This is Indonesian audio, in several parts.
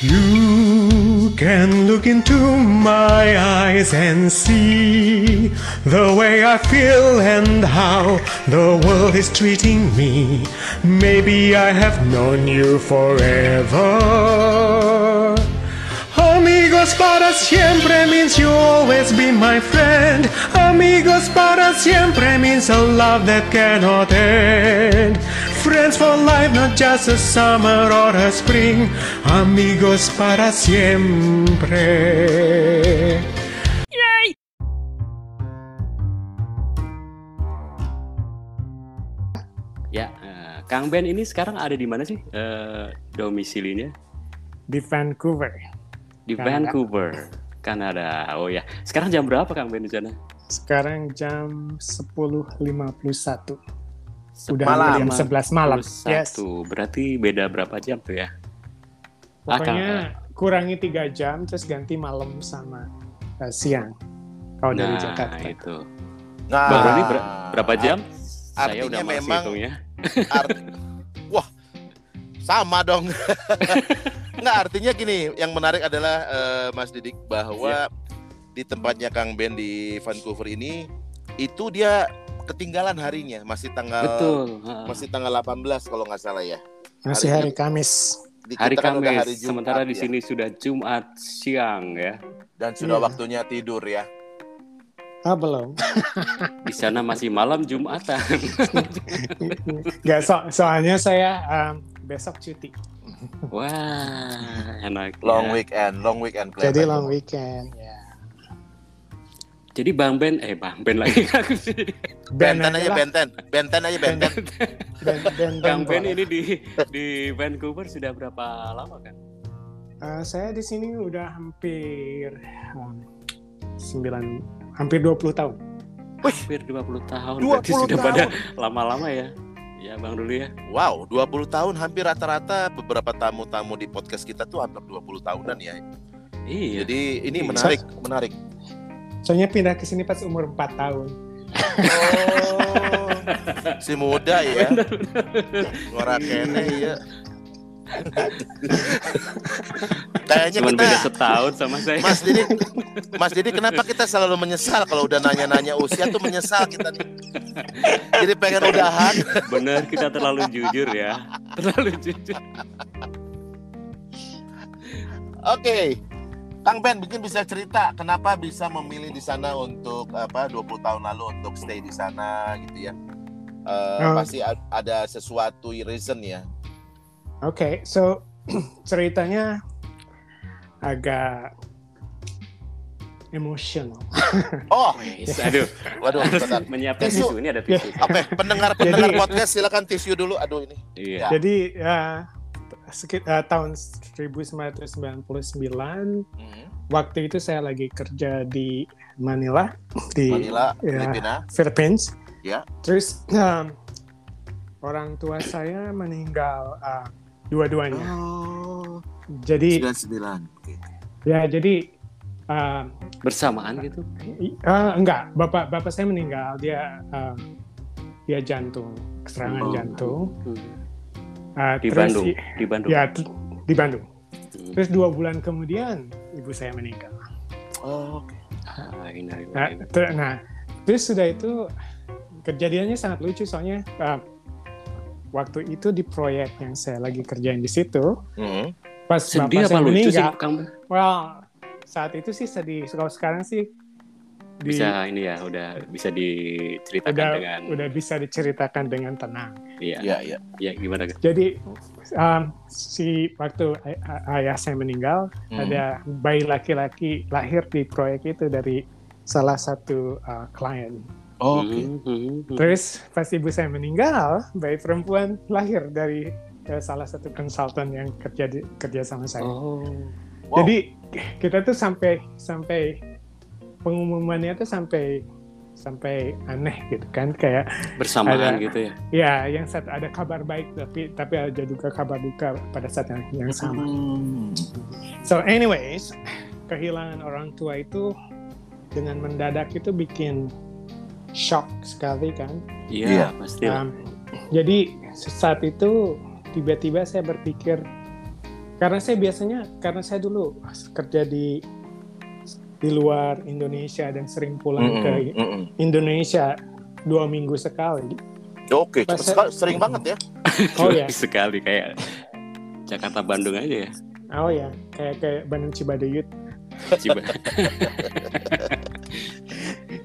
You can look into my eyes and see the way I feel and how the world is treating me. Maybe I have known you forever. Amigos para siempre means you'll always be my friend. Amigos para siempre means a love that cannot end. Friends for life, not just a summer or a spring. Amigos para siempre. Ya, eh, Kang Ben ini sekarang ada di mana sih eh, domisilinya? Di Vancouver. Di Kanada. Vancouver, Kanada. Oh ya, sekarang jam berapa Kang Ben di sana? Sekarang jam 10.51. Udah Malam. jam 11 malam. Yes. Satu, berarti beda berapa jam tuh ya? Ah, Kang, Pokoknya kurangi tiga jam terus ganti malam sama eh, siang. Kalau dari nah, Jakarta. itu. Nah, Bang Roni ber- berapa jam? Saya artinya udah masih memang- hitungnya. Art- Wah, sama dong. Nggak, artinya gini, yang menarik adalah eh, Mas Didik bahwa Iya. di tempatnya Kang Ben di Vancouver ini itu dia ketinggalan harinya, masih tanggal Betul. masih tanggal 18 kalau nggak salah ya. Masih hari hari Kamis. Di Hari kan Kamis, hari Jumat sementara di ya. sini sudah Jumat siang ya. dan sudah Iya. waktunya tidur ya. Ah belum. Di sana masih malam Jumatan. Nggak, so- soalnya saya um, besok cuti. Wah, enak. Long ya. weekend, long weekend. Jadi long weekend. Ya. Jadi Bang Ben, eh Bang Ben lagi. Benten aja benten, benten aja benten. Ben, ben, Ben boleh. ini di di Vancouver sudah berapa lama kan? Uh, saya di sini udah hampir um, 9 hampir 20 tahun. Hampir 20 tahun. 20 Berarti sudah pada tahun. lama-lama ya. Ya Bang dulu ya. Wow, 20 tahun hampir rata-rata beberapa tamu-tamu di podcast kita tuh hampir 20 tahunan ya. Iya. Jadi ini Iya. menarik, menarik. Soalnya pindah ke sini pas umur 4 tahun. Oh, si muda ya. Ngora kene ya. Kayaknya Cuman kita beda setahun sama saya. Mas Didi, Mas Didi kenapa kita selalu menyesal kalau udah nanya-nanya usia tuh menyesal kita nih. Jadi pengen udahan. Bener kita terlalu jujur ya. Terlalu jujur. Oke. Kang Ben mungkin bisa cerita kenapa bisa memilih di sana untuk apa 20 tahun lalu untuk stay di sana gitu ya. Eh, Oh. pasti ada sesuatu reason ya. Oke, so ceritanya agak emosional. Oh, Wes, Aduh, waduh, bentar. menyiapkan Tisu. tisu ini ada tisu. Oke, pendengar pendengar Jadi- podcast silakan tisu dulu. Aduh ini. Iya. Jadi uh, uh, tahun 1999 Hmm. waktu itu saya lagi kerja di Manila di Manila, ya, Filipina. Philippines. Ya. Terus um, orang tua saya meninggal uh, dua-duanya. Oh, Jadi 99. Oke. ya jadi uh, Bersamaan gitu. uh, enggak bapak bapak saya meninggal dia uh, dia jantung serangan Oh. jantung. Hmm. Uh, Di terus Bandung. Di Bandung. Ya di Bandung. Hmm. Terus dua bulan kemudian ibu saya meninggal. Oh, oke. Ah, ini, ini, Nah, ini. ter- nah, terus sudah itu kejadiannya sangat lucu soalnya uh, waktu itu di proyek yang saya lagi kerjain di situ Hmm. Sedih pas bapak apa saya lucu sih? Well, saat itu sih sedih. Kalau sekarang sih di- Bisa ini ya, udah bisa diceritakan udah dengan udah bisa diceritakan dengan tenang. iya. Iya, iya. Iya, gimana? Jadi um, si waktu ay- ay- ayah saya meninggal Hmm. ada bayi laki-laki lahir di proyek itu dari salah satu uh, klien. Oh, oke. Hmm, hmm, hmm. Terus pas ibu saya meninggal, bayi perempuan lahir dari eh, salah satu konsultan yang kerja di, kerja sama saya. Oh. Wow. Jadi kita tuh sampai sampai pengumumannya tuh sampai sampai aneh gitu kan kayak Bersamaan Ada. gitu ya. ya yang satu ada kabar baik tapi tapi ada juga kabar duka pada saat yang, yang sama. Hmm. So anyways, kehilangan orang tua itu dengan mendadak itu bikin shock sekali kan. Iya, Iya. pasti. lah. Um, jadi saat itu tiba-tiba saya berpikir karena saya biasanya karena saya dulu kerja di di luar Indonesia dan sering pulang ke Mm-mm, mm-mm. Indonesia dua minggu sekali. Oke, Pas sekali- sering banget ya. Oh ya, sekali kayak Jakarta Bandung aja ya. oh ya, kayak kayak Bandung Cibaduyut. Ciba.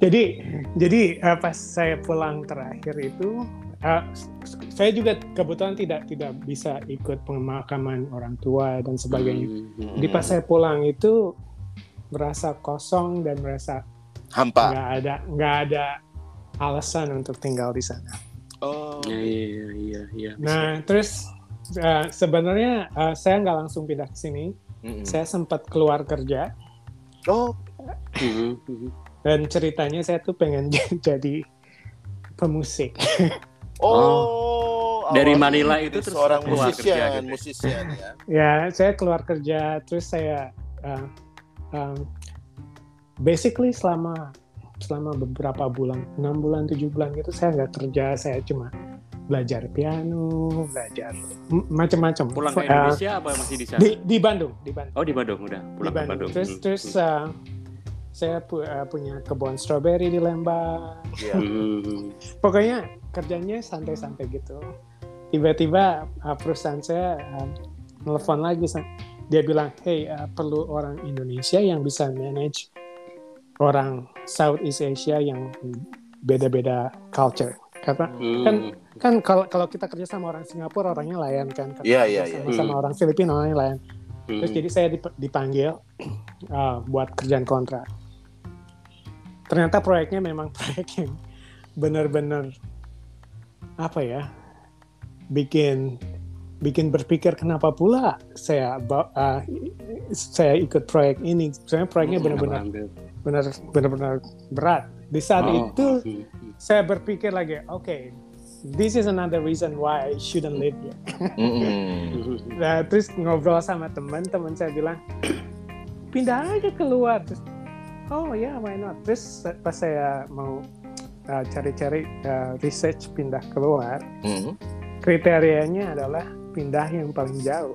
Jadi jadi eh, pas saya pulang terakhir itu eh, saya juga kebetulan tidak tidak bisa ikut pemakaman orang tua dan sebagainya. Hmm. Jadi pas saya pulang itu merasa kosong dan merasa Hampa. nggak ada nggak ada alasan untuk tinggal di sana. Oh. Iya iya iya iya. Nah terus eh, sebenarnya eh, saya nggak langsung pindah ke sini. Mm-mm. Saya sempat keluar kerja Oh, Mhm, mhm. dan ceritanya saya tuh pengen jadi pemusik. oh. Dari awalnya Manila itu terus seorang keluar kerja musisian, gitu ya? ya. ya saya keluar kerja terus saya uh, um, basically selama selama beberapa bulan enam bulan tujuh bulan gitu saya nggak kerja saya cuma belajar piano belajar macam-macam Pulang ke Uh, Indonesia apa masih di sana? di di Bandung di Bandung, Oh di Bandung udah di pulang ke Bandung. Bandung. terus Hmm, terus uh, saya pu- uh, punya kebun strawberry di Lembang Iya. Hmm. pokoknya kerjanya santai-santai gitu tiba-tiba uh, perusahaan saya uh, telepon lagi dia bilang hey uh, perlu orang Indonesia yang bisa manage orang Southeast Asia yang beda-beda culture karena Hmm. Kan- kan kalau kalau kita kerja sama orang Singapura orangnya layan kan Kalau Iya, kerja iya, sama, sama Hmm. orang Filipina orangnya layan Hmm. Terus jadi saya dip- dipanggil uh, buat kerjaan kontrak. Ternyata proyeknya memang proyek yang benar-benar apa ya, bikin bikin berpikir kenapa pula saya uh, saya ikut proyek ini. Soalnya proyeknya Hmm, benar-benar benar benar-benar berat. Di saat Oh. itu Hmm. saya berpikir lagi, oke, this is another reason why I shouldn't live here. Hmm. Nah, terus ngobrol sama teman, teman saya bilang, pindah aja keluar. Terus, oh ya, why not? Terus pas saya mau uh, cari-cari uh, research pindah keluar, Mm. kriterianya adalah pindah yang paling jauh,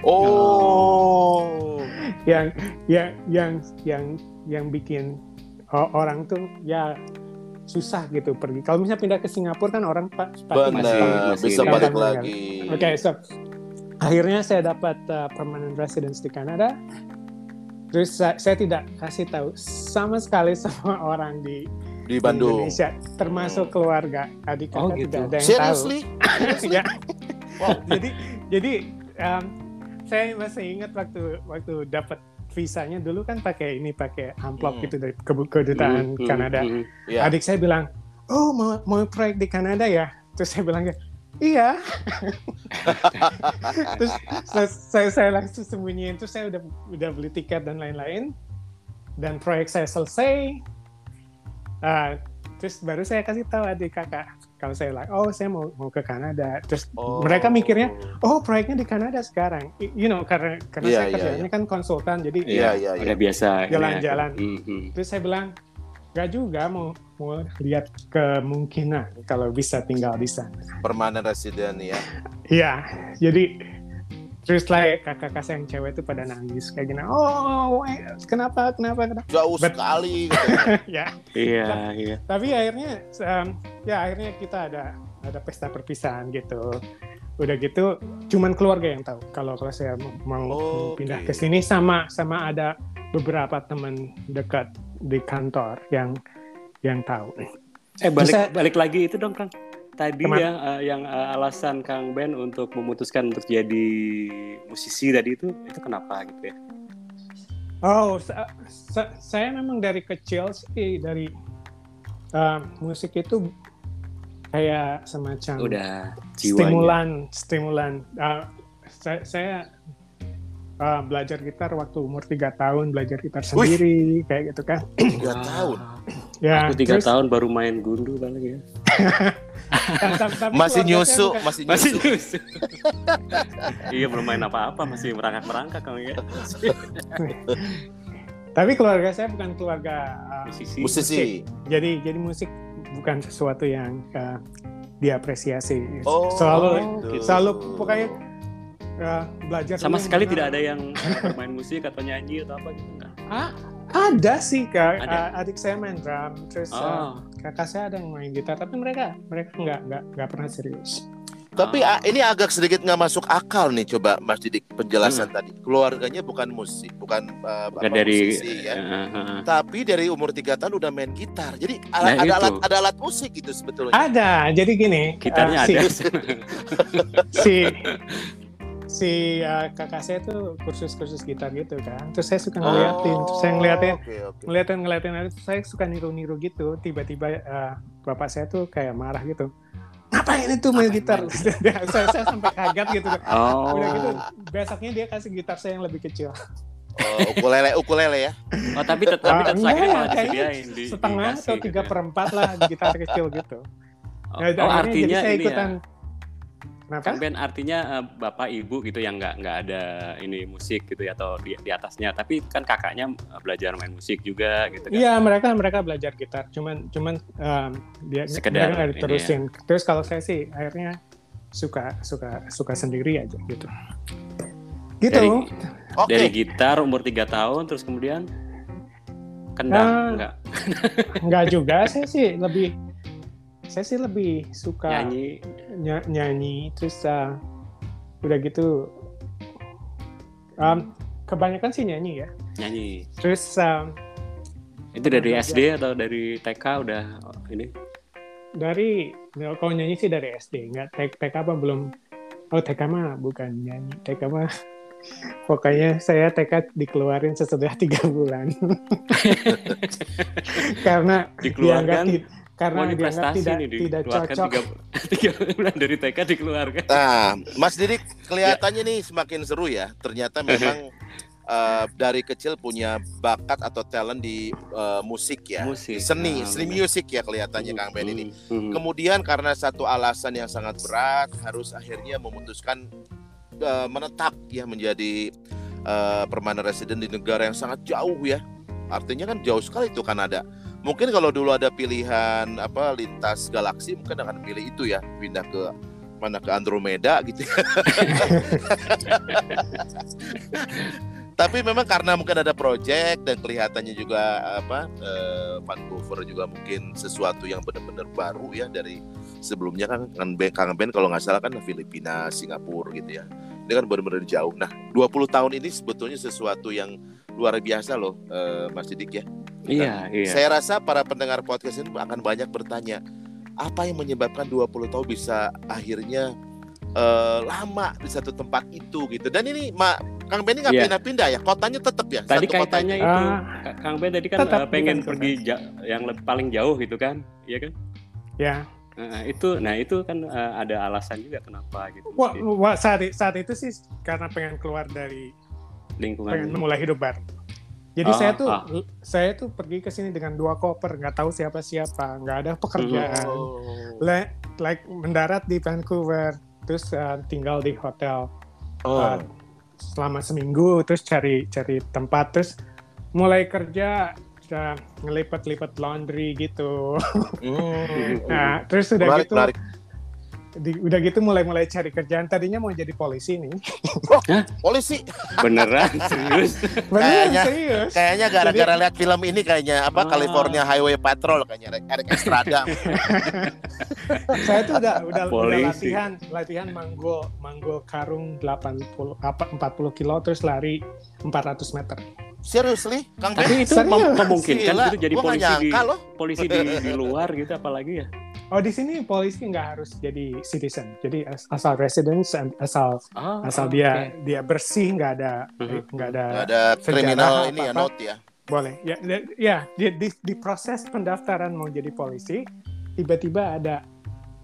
Oh. yang yang yang yang yang bikin orang tuh ya susah gitu pergi. Kalau misalnya pindah ke Singapura kan orang pa- pasti Masih- masih bisa ini. balik Gampang lagi. Oke, so akhirnya saya dapat uh, permanent residence di Kanada. Terus sa- saya tidak kasih tahu sama sekali sama orang di Di Bandung. Indonesia, termasuk keluarga adik Oh, kakak gitu. tidak ada yang Seriously? tahu. ya, Wow. jadi jadi um, saya masih ingat waktu waktu dapat visanya dulu kan pakai ini pakai amplop Hmm. gitu dari kedutaan Hmm, hmm, Kanada. hmm. Ya. Adik saya bilang, oh mau mau proyek di Kanada ya? Terus saya bilang, iya. Terus saya, saya saya langsung sembunyiin. Terus saya udah udah beli tiket dan lain-lain. Dan proyek saya selesai. Ah, terus baru saya kasih tahu adik kakak. Kalau saya like, oh saya mau mau ke Kanada. Terus Oh. mereka mikirnya, oh proyeknya di Kanada sekarang. You know karena karena Iya, saya iya, kerjanya kan konsultan. Jadi Iya, iya, iya. Udah biasa ini ya. Jalan-jalan. Hmm, hmm. Terus saya bilang, nggak juga mau mau lihat kemungkinan kalau bisa tinggal di sana. Permanen resident ya. Iya, jadi terus lah kakak-kakak saya yang cewek itu pada nangis kayak gini. Oh, eh, kenapa, kenapa, kenapa? Jauh Bet- sekali. gitu. ya, Iya iya. tapi akhirnya, um, ya akhirnya kita ada ada pesta perpisahan gitu. Udah gitu, cuman keluarga yang tahu kalau kalau saya mau, Oke. pindah ke sini sama sama ada beberapa teman dekat di kantor yang yang tahu. Eh balik Terus balik lagi itu dong Kang. Tadi Ke mana? yang eh, yang eh, alasan Kang Ben untuk memutuskan untuk jadi musisi tadi itu itu kenapa gitu ya? Oh, sa- sa- saya memang dari kecil sih dari uh, musik itu kayak semacam Udah jiwanya. stimulan, stimulan. Uh, saya, saya uh, belajar gitar waktu umur tiga tahun, belajar gitar sendiri kayak gitu kan. Tiga Wah, tahun. Ya, Aku tiga terus- tahun baru main gundu paling ya. Masih keluarga saya nyusu, masih Masih nyusu. nyusu. iya belum main apa-apa masih merangkak-merangkak Kang ya. Tapi keluarga saya bukan keluarga uh, Musisi. Musisi. jadi jadi musik bukan sesuatu yang uh, diapresiasi. Oh, selalu gitu. selalu pokoknya uh, belajar Sama sekali tidak ada yang uh, bermain musik atau nyanyi atau apa gitu enggak? Ah, ada sih kak Ada? Uh, adik saya main drum terus uh, Oh, kakak saya ada yang main gitar tapi mereka mereka nggak nggak nggak pernah serius Tapi Ah. ini agak sedikit nggak masuk akal nih coba Mas Didik penjelasan tadi. Keluarganya bukan musik, bukan uh, bukan apa, dari musisi ya. uh, uh, uh. Tapi dari umur tiga tahun udah main gitar. Jadi Nah, ada itu. alat ada alat musik gitu sebetulnya. ada jadi gini gitarnya uh, si, ada. si si uh, kakak saya tuh kursus-kursus gitar gitu kan terus saya suka ngeliatin terus saya ngeliatin Oke, oke. ngeliatin ngeliatin terus saya suka niru-niru gitu tiba-tiba uh, bapak saya tuh kayak marah gitu ngapain itu main gitar main saya, saya sampai kaget gitu Oh. udah gitu besoknya dia kasih gitar saya yang lebih kecil Oh, ukulele ukulele ya. Oh, tapi tet- tapi Ah, tetap akhirnya malah disediain di setengah dikasih atau gitu tiga ya. perempat lah gitar kecil gitu Oh, Nah, oh, artinya jadi saya ini ikutan ya. Kenapa Kang Ben artinya eh, bapak ibu gitu yang nggak nggak ada ini musik gitu ya atau di, di atasnya tapi kan kakaknya eh, belajar main musik juga gitu kan. Iya mereka mereka belajar gitar, cuman cuman um, dia Sekedar mereka nggak ini ya. diterusin. Terus kalau saya sih akhirnya suka suka suka sendiri aja gitu. Gitu. Dari Oke. dari gitar umur 3 tahun terus kemudian kendang Ah, enggak Nggak juga saya sih lebih saya sih lebih suka nyanyi ny- nyanyi terus uh, udah gitu um, kebanyakan sih nyanyi ya. nyanyi. Terus um, itu dari. SD atau dari TK udah ini? Dari kalau nyanyi sih dari SD nggak TK, TK apa belum? Oh TK mah bukan nyanyi. TK mah pokoknya saya TK dikeluarin sesudah tiga bulan. Karena dianggap dikeluarkan? ti- karena Wah ini prestasi tidak nih tidak dikeluarkan cocok tiga, tiga bulan dari TK dikeluarkan Nah, Mas Didik kelihatannya nih semakin seru ya. Ternyata memang eh, dari kecil punya bakat atau talent di eh, musik ya. musik Seni, Ah, seni musik ya kelihatannya Kang Ben ini. Hmm, hmm. Kemudian karena satu alasan yang sangat berat harus akhirnya memutuskan eh, menetap ya menjadi eh, permanent resident di negara yang sangat jauh ya. Artinya kan jauh sekali itu Kanada. Mungkin kalau dulu ada pilihan apa lintas galaksi mungkin akan pilih itu ya, pindah ke mana ke Andromeda gitu. Tapi memang karena mungkin ada project dan kelihatannya juga apa eh, Vancouver juga mungkin sesuatu yang benar-benar baru ya dari sebelumnya kan kan Ben, Kang Ben kalau nggak salah kan Filipina, Singapura gitu ya. Ini kan benar-benar jauh. Nah, 20 tahun ini sebetulnya sesuatu yang luar biasa loh eh, Mas Didik ya. Iya iya Saya rasa para pendengar podcast ini akan banyak bertanya, apa yang menyebabkan 20 tahun bisa akhirnya eh, lama di satu tempat itu gitu. Dan ini Ma, Kang Benny nggak Iya. pindah-pindah ya, kotanya tetap ya. tadi satu kota kaitannya itu. itu Ah. Ka- Kang Ben tadi kan Tetap eh, pengen pergi ja- yang paling jauh gitu kan iya kan ya Nah, itu nah itu kan eh, ada alasan juga kenapa gitu wah, wah, saat saat itu sih karena pengen keluar dari pengen lingkungan memulai hidup baru jadi Ah, saya tuh ah. saya tuh pergi ke sini dengan dua koper nggak tahu siapa siapa nggak ada pekerjaan Oh. Le- like mendarat di Vancouver terus uh, tinggal di hotel Oh. uh, selama seminggu terus cari cari tempat terus mulai kerja uh, ngelipet-lipet laundry gitu Hmm. nah terus udah Menarik, gitu menarik. Di- udah gitu mulai-mulai cari kerjaan. Tadinya mau jadi polisi nih. Polisi. Beneran serius? Beneran Kayaknya- serius. kayaknya gara-gara lihat film ini kayaknya apa Ah. California Highway Patrol kayaknya Eric Estrada. saya tuh udah udah, udah latihan latihan manggul manggul karung 80 apa 40 kilo terus lari 400 meter Seriously, Kang tapi itu Serius? mem- memungkinkan Gila, gitu jadi gua polisi di loh. polisi di, di luar gitu apalagi ya Oh di sini polisi nggak harus jadi citizen, jadi as- asal residence, and asal Ah, asal oke. dia dia bersih nggak ada Mhm. nggak ada Nggak ada kriminal sejarah ini ya note ya. boleh ya ya- ya di, di, di proses pendaftaran mau jadi polisi tiba-tiba ada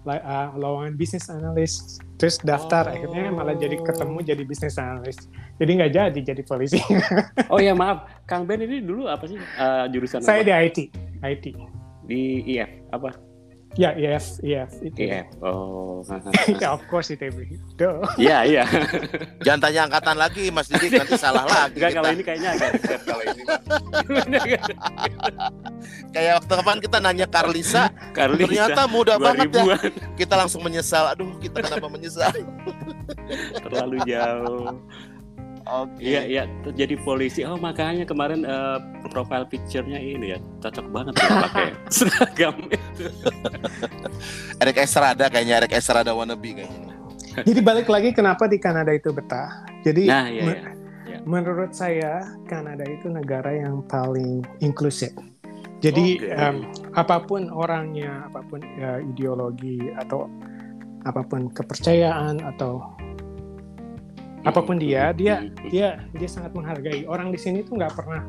uh, lowongan bisnis analis terus daftar Oh. akhirnya malah jadi ketemu jadi bisnis analis jadi nggak jadi jadi polisi oh ya maaf Kang Ben ini dulu apa sih eh, jurusan saya apa? di IT IT di IF apa Ya, yes, yes, itu. IF. Oh. Ya, of course ITB. Iya, iya. Jangan tanya angkatan lagi, Mas Didik nanti salah lagi. Enggak kita. kalau ini kayaknya agak riset kalau ini. Kayak waktu kapan kita nanya Karlisa, Karlisa, ternyata muda banget ya. 2000-an, Kita langsung menyesal. Aduh, kita kenapa menyesal? terlalu jauh. Oke. Iya, iya, jadi polisi. Oh, makanya kemarin eh, profile picture-nya ini ya, cocok banget ya pakai seragam itu. Eric Estrada kayaknya Eric Estrada wannabe kayaknya. Jadi balik lagi kenapa di Kanada itu betah. Jadi Nah, iya, me- iya. menurut saya Kanada itu negara yang paling inklusif. Jadi Oke. em, apa pun orangnya, apa pun ya, ideologi atau apa pun kepercayaan atau apa pun dia, dia Hmm. dia dia sangat menghargai. Orang di sini tuh nggak pernah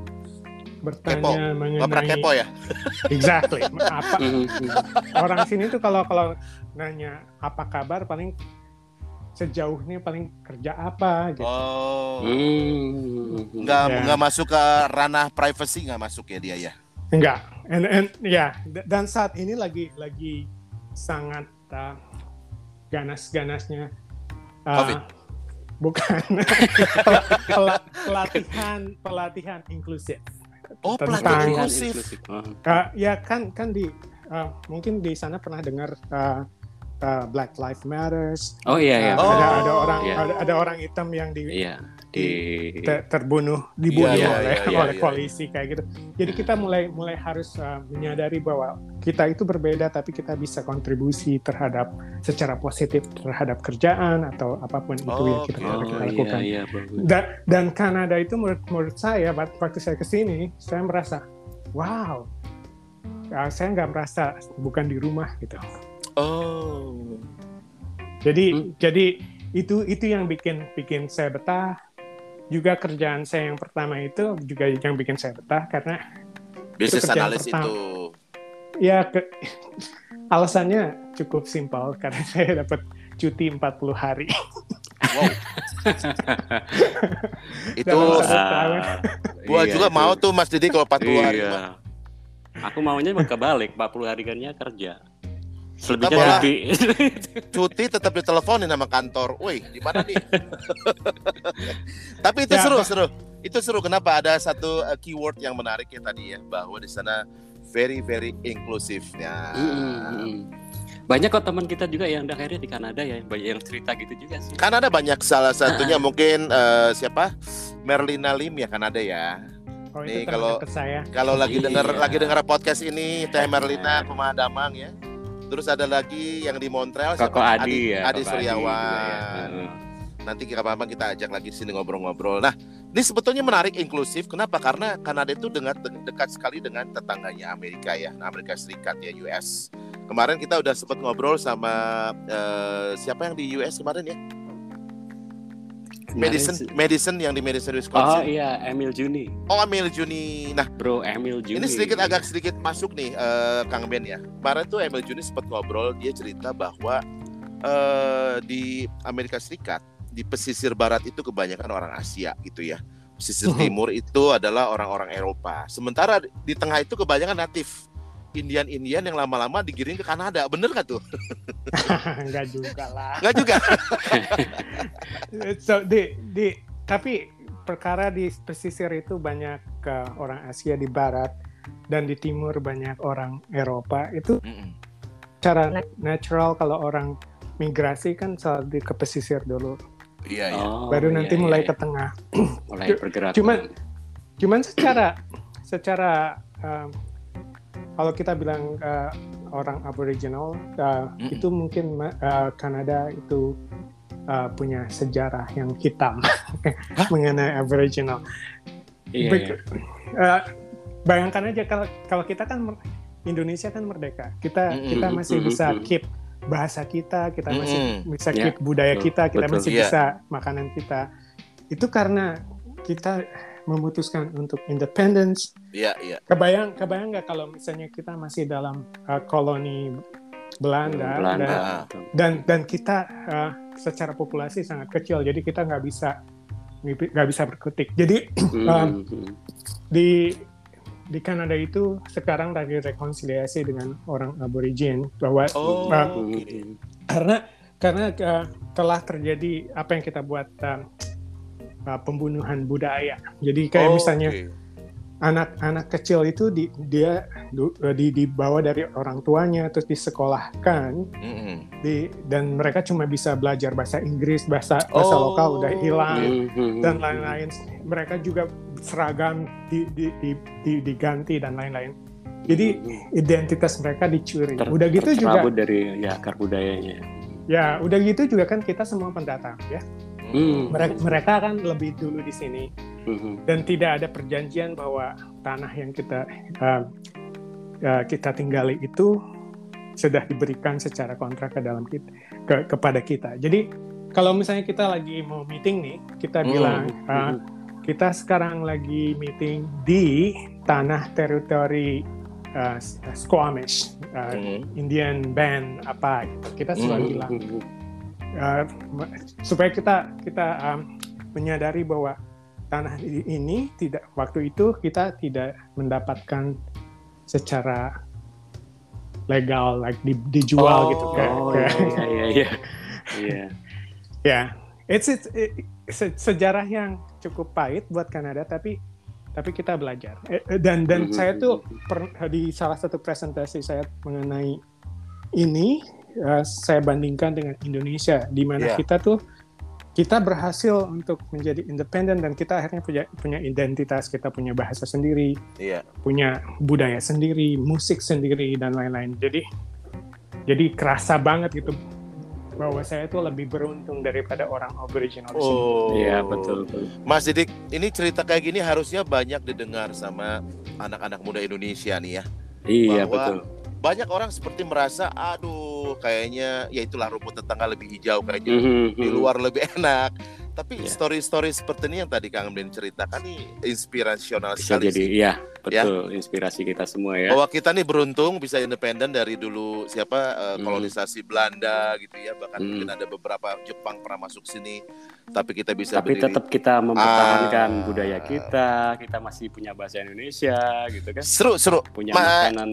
bertanya Gak pernah mengenai kepo ya? exactly apa Hmm, hmm. orang sini tuh kalau kalau nanya apa kabar paling sejauh ini paling kerja apa gitu. Oh. Hmm. Nggak Ya. nggak masuk ke ranah privacy nggak masuk ya dia ya. Enggak. And, and ya d- dan saat ini lagi lagi sangat uh, ganas-ganasnya uh, Covid. Bukan Pel- pel- pelatihan pelatihan inklusif. Oh, Tentang- pelatihan inklusif. Oh. Uh, ya kan kan di uh, mungkin di sana pernah dengar uh, uh, Black Lives Matters. Oh iya, iya. Uh, Oh, ada ada orang iya. ada, ada orang hitam yang di Iya, di ter- terbunuh dibunuh Iya, oleh iya, iya, oleh iya. polisi kayak gitu. Jadi kita mulai mulai harus uh, menyadari bahwa kita itu berbeda tapi kita bisa kontribusi terhadap secara positif terhadap kerjaan atau apa pun itu yang kita. Oh kita iya, lakukan. iya, bagus. Dan, dan Kanada itu menurut menurut saya wak- waktu saya ke sini saya merasa wow uh, saya nggak merasa bukan di rumah gitu. Oh. Jadi Hmm. jadi itu itu yang bikin bikin saya betah. Juga kerjaan saya yang pertama itu juga yang bikin saya betah karena Bisnis kerjaan analis pertama. itu. Ya ke, alasannya cukup simpel karena saya dapat cuti 40 hari. Wow. itu tahun. gua Iya, juga itu. mau tuh Mas Didi kalau 40 hari. Iya. mah. Aku maunya emang kebalik, 40 hari kan kerja. Selebihnya malah- cuti. Cuti tetap diteleponin sama kantor. Woi, di mana nih? Tapi itu Ya, seru, apa- seru. Itu seru. Kenapa ada satu uh, keyword yang menarik ya tadi ya bahwa di sana very very inklusif. Ya. Mm-mm. Banyak kok teman kita juga yang udah akhirnya di Kanada ya, banyak yang cerita gitu juga sih. Kan ada banyak salah satunya mungkin uh, siapa? Merlina Lim ya Kanada ya. Oh Nih, kalau- saya. Kalau lagi Iya. denger lagi denger podcast ini Teh Merlina Pemadamang ya. Terus ada lagi yang di Montreal Koko siapa? Adi, ya. Adi Koko Suryawan. juga ya. Nanti kapan-kapan kita ajak lagi di sini ngobrol-ngobrol. Nah, ini sebetulnya menarik inklusif. Kenapa? Karena Kanada itu dekat dekat sekali dengan tetangganya Amerika ya, nah, Amerika Serikat ya, US. Kemarin kita udah sempat ngobrol sama eh, siapa yang di US kemarin ya? Madison, Madison yang di Madison Oh Wisconsin. iya, Emil Juni. Oh, Emil Juni. Nah, Bro Emil Juni. ini sedikit agak sedikit masuk nih eh, Kang Ben ya. Kemarin tuh Emil Juni sempat ngobrol, dia cerita bahwa eh, di Amerika Serikat di pesisir barat itu kebanyakan orang Asia gitu ya. Pesisir Mhm. timur itu adalah orang-orang Eropa. Sementara di tengah itu kebanyakan natif. Indian-Indian yang lama-lama digiring ke Kanada. Bener nggak tuh? Enggak juga lah. Nggak juga. so di di tapi perkara di pesisir itu banyak ke orang Asia di barat dan di timur banyak orang Eropa itu Mm-mm. cara na- natural kalau orang migrasi kan selalu di- ke pesisir dulu Iya, iya. Oh, baru iya, nanti iya, mulai iya. ke tengah mulai bergerak. cuman- cuman secara secara um, kalau kita bilang uh, orang Aboriginal uh, Mm-mm. itu mungkin uh, Kanada itu uh, punya sejarah yang hitam mengenai Aboriginal Iya, Baik, iya. eh, bayangkan aja kalau kalau kita kan Indonesia kan merdeka, kita Mm-mm, kita masih bisa keep bahasa kita, kita masih Mm-mm. bisa Ya, keep budaya kita, kita betul. masih Iya. bisa makanan kita. Itu karena kita memutuskan untuk independence. Iya, iya. Kebayang kebayang nggak kalau misalnya kita masih dalam uh, koloni Belanda, Belanda. dan betul. dan dan kita uh, secara populasi sangat kecil, jadi kita nggak bisa nggak bisa berkutik. Jadi Hmm, Um, hmm. di di Kanada itu sekarang lagi rekonsiliasi dengan orang aborigin bahwa Oh, uh, oke. karena karena uh, telah terjadi apa yang kita buat uh, uh, pembunuhan budaya. Jadi kayak Oh, misalnya oke. Anak-anak kecil itu di, dia di, dibawa dari orang tuanya terus disekolahkan Mm-mm. di, dan mereka cuma bisa belajar bahasa Inggris bahasa bahasa Oh. lokal udah hilang Mhm. dan lain-lain mereka juga seragam di, di, di- di- diganti dan lain-lain jadi identitas mereka dicuri Ter- udah gitu juga dari ya akar budayanya. ya udah gitu juga kan kita semua pendatang ya Hmm. mereka mereka kan lebih dulu di sini Mhm. dan tidak ada perjanjian bahwa tanah yang kita uh, uh, kita tinggali itu sudah diberikan secara kontrak ke dalam kita ke, kepada kita. Jadi kalau misalnya kita lagi mau meeting nih, kita Hmm, bilang uh, kita sekarang lagi meeting di tanah teritori uh, Squamish, uh, Mm. Indian band apa gitu. Kita selalu Hmm, bilang uh, supaya kita kita um, menyadari bahwa tanah ini tidak waktu itu kita tidak mendapatkan secara legal like di- dijual Oh. gitu kayak Oh kayak- iya iya iya. Iya. ya it's, it's it- se- sejarah yang cukup pahit buat Kanada tapi tapi kita belajar Eh, eh, dan dan Mhm. saya tuh per- di salah satu presentasi saya mengenai ini eh, saya bandingkan dengan Indonesia di mana Iya. kita tuh kita berhasil untuk menjadi independen dan kita akhirnya punya punya identitas kita punya bahasa sendiri Iya. punya budaya sendiri musik sendiri dan lain-lain jadi jadi kerasa banget gitu bahwa saya tuh lebih beruntung daripada orang Aboriginal di sini. Oh. Iya betul betul. Mas Didik, ini cerita kayak gini harusnya banyak didengar sama anak-anak muda Indonesia nih ya. Iya Bahwa betul. Banyak orang seperti merasa, aduh, kayaknya ya itulah rumput tetangga lebih hijau kayaknya Mhm, di luar lebih enak. Tapi Iya. story-story seperti ini yang tadi Kang Ben ceritakan nih inspirasional Bisa sekali jadi sih. iya betul inspirasi kita semua ya. Bahwa kita nih beruntung bisa independen dari dulu siapa Hmm. kolonisasi Belanda gitu ya, bahkan Hmm. mungkin ada beberapa Jepang pernah masuk sini, tapi kita bisa Tapi berdiri. tetap kita mempertahankan Ah. budaya kita, kita masih punya bahasa Indonesia gitu kan. seru seru. Punya Ma- makanan.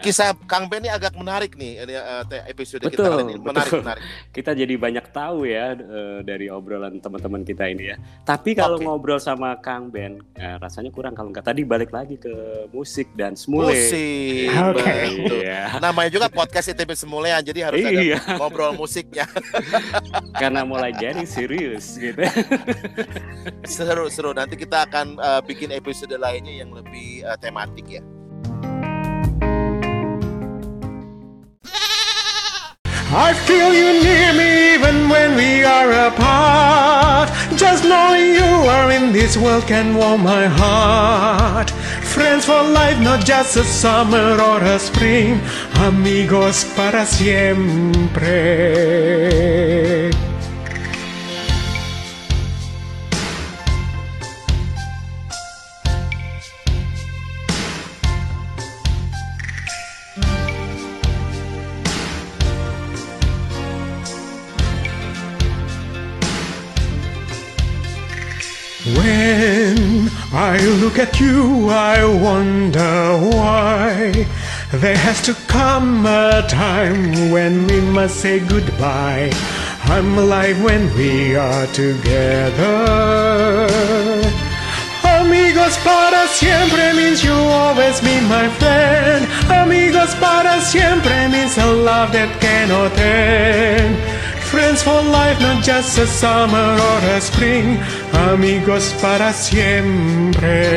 Kisah Kang Ben ini agak menarik nih ini, eh, episode kita Betul, kali ini menarik betul. menarik. Kita jadi banyak tahu ya eh, dari obrolan teman-teman kita ini ya. Tapi kalau Oke. ngobrol sama Kang Ben, eh, rasanya kurang kalau nggak tadi balik lagi ke musik dan semule. Musik. Oke. betul. Iya. Namanya juga podcast ITB Semulean, jadi harus ada Iya, ngobrol musiknya. karena mulai jadi serius gitu. Seru-seru. Nanti kita akan eh, bikin episode lainnya yang lebih eh, tematik ya. I feel you near me even when we are apart. Just knowing you are in this world can warm my heart. Friends for life, not just a summer or a spring. Amigos para siempre. Look at you, I wonder why there has to come a time when we must say goodbye. I'm alive when we are together. Amigos para siempre means you'll always be my friend. Amigos para siempre means a love that cannot end. Friends for life, not just a summer or a spring. Amigos para siempre.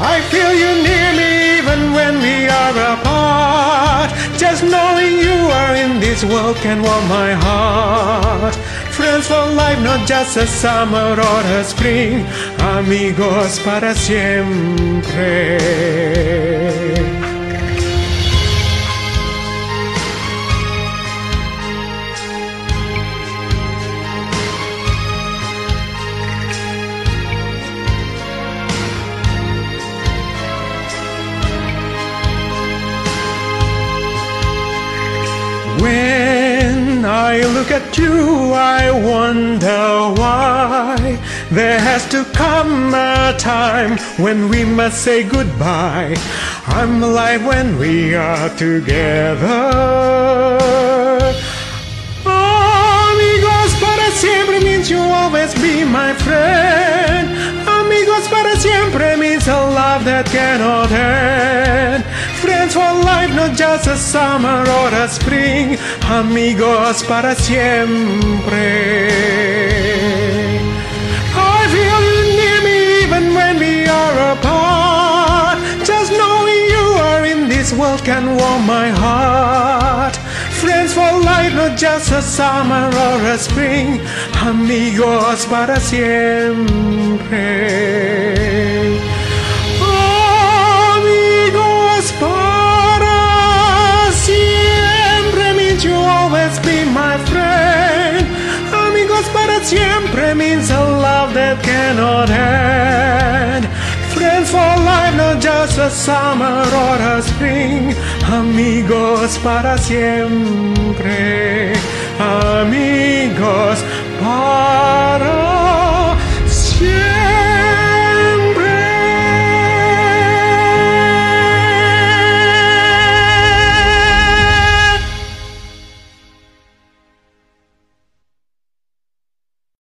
I feel you near me even when we are apart. Just knowing you are in this world can warm my heart. Friends for life, not just a summer or a spring. Amigos para siempre. When I look at you, I wonder why There has to come a time when we must say goodbye. I'm alive when we are together. Amigos para siempre means you'll always be my friend. Amigos para siempre means a love that cannot end. Friends for life, not just a summer or a spring. Amigos para siempre. I feel you near me even when we are apart. Just knowing you are in this world can warm my heart. Friends for life, not just a summer or a spring. Amigos para siempre. siempre means a love that cannot end. Friends for life, not just a summer or a spring. Amigos para siempre. Amigos para siempre.